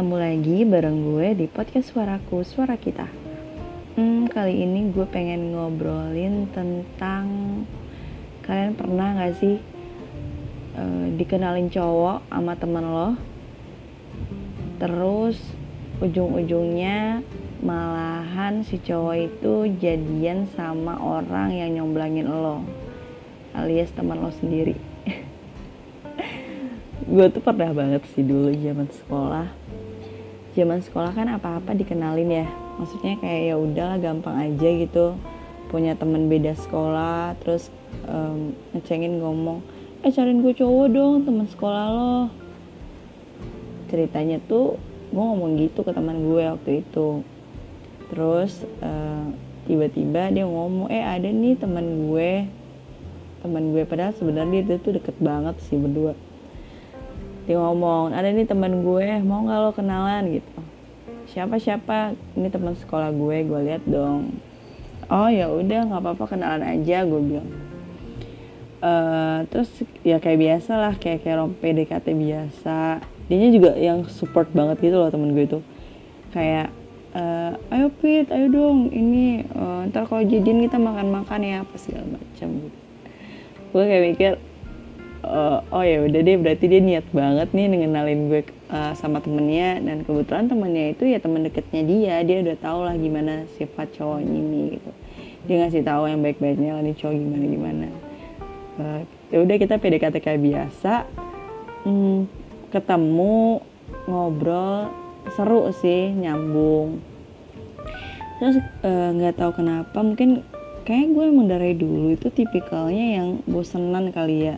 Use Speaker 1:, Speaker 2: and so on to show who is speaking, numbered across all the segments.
Speaker 1: ketemu lagi bareng gue di podcast Suaraku, Suara Kita. Hmm, kali ini gue pengen ngobrolin tentang kalian pernah gak sih uh, dikenalin cowok sama temen lo, terus ujung-ujungnya malahan si cowok itu jadian sama orang yang nyomblangin lo, alias teman lo sendiri. gue tuh pernah banget sih dulu zaman sekolah zaman sekolah kan apa-apa dikenalin ya. Maksudnya kayak ya udahlah gampang aja gitu. Punya temen beda sekolah terus um, ngecengin ngomong eh cariin gue cowok dong teman sekolah lo. Ceritanya tuh gue ngomong gitu ke teman gue waktu itu. Terus uh, tiba-tiba dia ngomong eh ada nih teman gue. Teman gue padahal sebenarnya dia tuh deket banget sih berdua ngomong ada nih teman gue mau nggak lo kenalan? Gitu. Siapa siapa? Ini teman sekolah gue gue lihat dong. Oh ya udah nggak apa-apa kenalan aja gue bilang. Uh, terus ya kayak biasa lah kayak kayak rompe PDKT biasa. Dia juga yang support banget gitu loh temen gue itu kayak uh, ayo Pit ayo dong ini uh, ntar kalau jadian kita makan-makan ya apa segala macam gitu. Gue kayak mikir uh, oh ya udah deh berarti dia niat banget nih ngenalin gue uh, sama temennya. Dan kebetulan temennya itu ya temen deketnya dia. Dia udah tau lah gimana sifat cowok ini gitu. Dia ngasih tahu yang baik-baiknya lah nih cowok gimana gimana. Uh, ya udah kita PDKT kayak biasa. Hmm, ketemu ngobrol seru sih nyambung. Terus nggak uh, tahu kenapa mungkin kayak gue emang dari dulu itu tipikalnya yang bosenan kali ya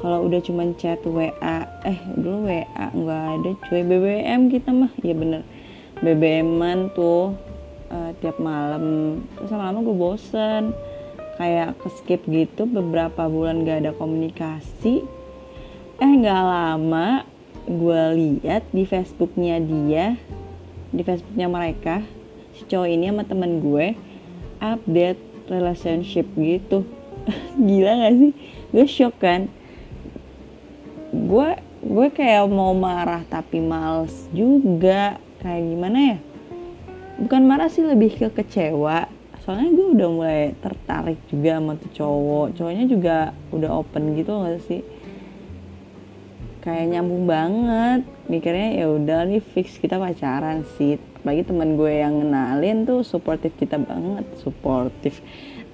Speaker 1: kalau udah cuman chat WA eh dulu WA nggak ada cuy. BBM kita mah ya bener. BBM-an tuh uh, tiap malam. Terus lama-lama gue bosen. Kayak ke skip gitu beberapa bulan gak ada komunikasi. Eh nggak lama gue lihat di Facebooknya dia di Facebooknya mereka si cowok ini sama temen gue update relationship gitu. Gila gak sih? Gue shock kan gue gue kayak mau marah tapi males juga. Kayak gimana ya? Bukan marah sih lebih ke kecewa. Soalnya gue udah mulai tertarik juga sama tuh cowok. Cowoknya juga udah open gitu gak sih? Kayak nyambung banget. Mikirnya ya udah nih fix kita pacaran sih. Apalagi teman gue yang ngenalin tuh supportive kita banget. Supportive.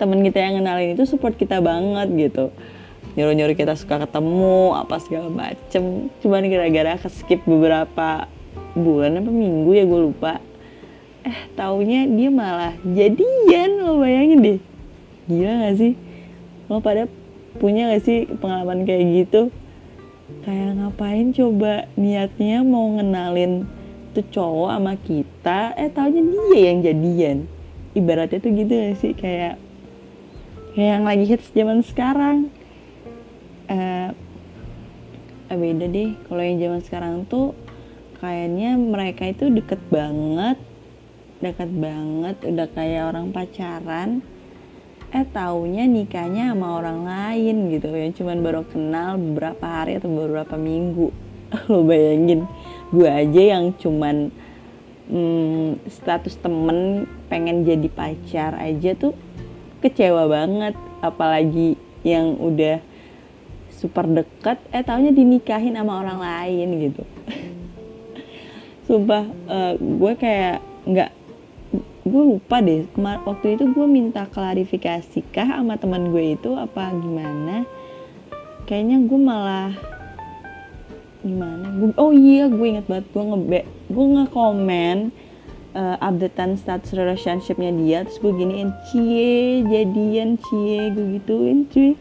Speaker 1: Teman kita yang ngenalin itu support kita banget gitu nyuruh-nyuruh kita suka ketemu apa segala macem. Cuman gara-gara ke skip beberapa bulan apa minggu ya gue lupa. Eh taunya dia malah jadian lo bayangin deh. Gila gak sih? Lo pada punya gak sih pengalaman kayak gitu? Kayak ngapain coba niatnya mau ngenalin tuh cowok sama kita? Eh taunya dia yang jadian. Ibaratnya tuh gitu gak sih? Kayak kayak yang lagi hits zaman sekarang beda deh. Kalau yang zaman sekarang tuh kayaknya mereka itu deket banget. Deket banget. Udah kayak orang pacaran. Eh taunya nikahnya sama orang lain gitu. Yang cuman baru kenal beberapa hari atau beberapa minggu. Lo bayangin. Gue aja yang cuman hmm, status temen pengen jadi pacar aja tuh kecewa banget. Apalagi yang udah super deket eh taunya dinikahin sama orang lain gitu. Sumpah uh, gue kayak nggak gue lupa deh waktu itu gue minta klarifikasi kah sama teman gue itu apa gimana? Kayaknya gue malah gimana? Gue oh iya gue inget banget gue nge gue nge komen uh, updatean status relationshipnya dia terus gue giniin cie jadian cie gue gituin cuy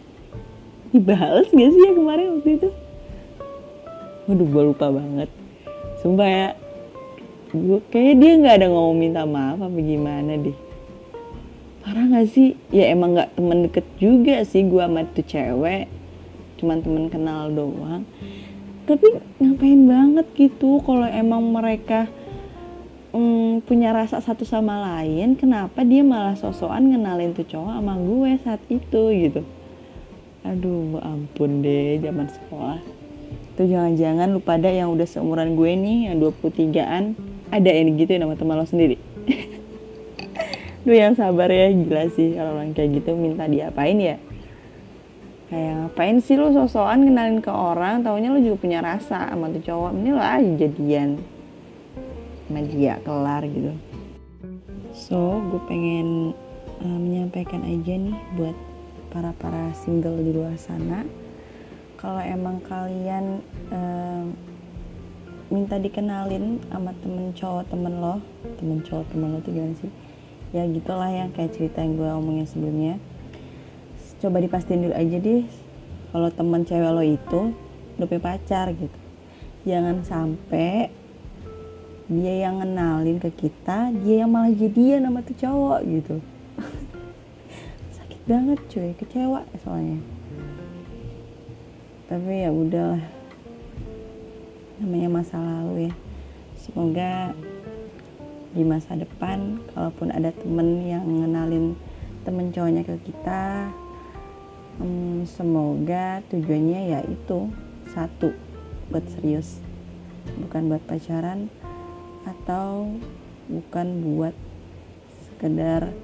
Speaker 1: dibales gak sih ya kemarin waktu itu? Waduh gue lupa banget. Sumpah ya gue kayaknya dia nggak ada ngomong minta maaf apa gimana deh. Parah gak sih? Ya emang nggak temen deket juga sih gue sama tuh cewek. Cuman temen kenal doang. Tapi ngapain banget gitu kalau emang mereka mm, punya rasa satu sama lain kenapa dia malah sosokan ngenalin tuh cowok sama gue saat itu gitu aduh ampun deh zaman sekolah. Tuh jangan-jangan lu pada yang udah seumuran gue nih yang 23an ada yang gitu ya nama teman lo sendiri? Lu yang sabar ya gila sih kalau orang kayak gitu minta diapain ya? Kayak ngapain sih lu sosokan kenalin ke orang taunya lu juga punya rasa sama tuh cowok ini lo aja jadian. Sama dia kelar gitu. So gue pengen uh, menyampaikan aja nih buat para para single di luar sana. Kalau emang kalian uh, minta dikenalin sama temen cowok temen lo temen cowok temen lo tuh gimana sih? Ya gitulah yang kayak cerita yang gue omongin sebelumnya. Coba dipastiin dulu aja deh kalau temen cewek lo itu udah punya pacar gitu. Jangan sampai dia yang ngenalin ke kita dia yang malah jadian sama tuh cowok gitu banget cuy. Kecewa soalnya. Tapi ya udahlah. Namanya masa lalu ya. Semoga di masa depan kalaupun ada temen yang ngenalin temen cowoknya ke kita hmm, semoga tujuannya ya itu. Satu buat serius. Bukan buat pacaran atau bukan buat sekedar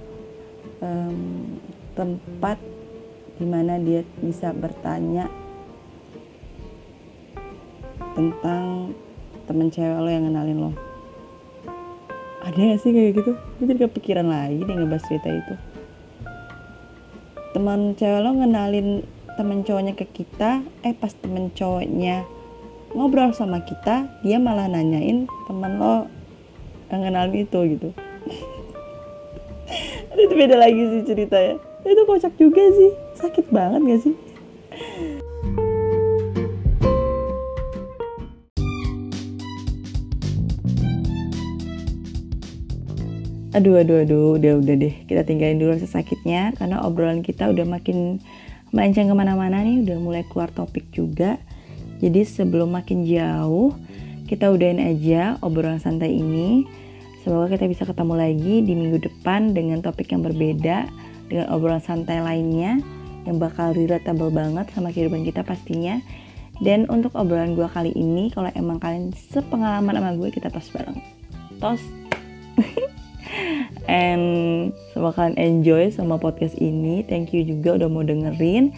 Speaker 1: um, tempat di mana dia bisa bertanya tentang temen cewek lo yang kenalin lo. Ada gak sih kayak gitu? Gue jadi kepikiran lagi deh ngebahas cerita itu. Teman cewek lo ngenalin temen cowoknya ke kita eh pas temen cowoknya ngobrol sama kita dia malah nanyain teman lo yang kenalin itu gitu. Itu beda lagi sih ceritanya itu kocak juga sih sakit banget gak sih Aduh, aduh, aduh, udah, udah deh. Kita tinggalin dulu rasa sakitnya karena obrolan kita udah makin melenceng ke mana-mana nih, udah mulai keluar topik juga. Jadi sebelum makin jauh, kita udahin aja obrolan santai ini. Semoga kita bisa ketemu lagi di minggu depan dengan topik yang berbeda, dengan obrolan santai lainnya yang bakal relatable banget sama kehidupan kita pastinya. Dan untuk obrolan gue kali ini, kalau emang kalian sepengalaman sama gue, kita tos bareng. Tos. and semoga kalian enjoy sama podcast ini thank you juga udah mau dengerin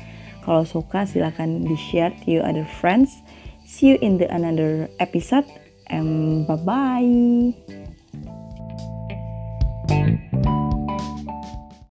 Speaker 1: kalau suka silahkan di share to your other friends see you in the another episode and bye bye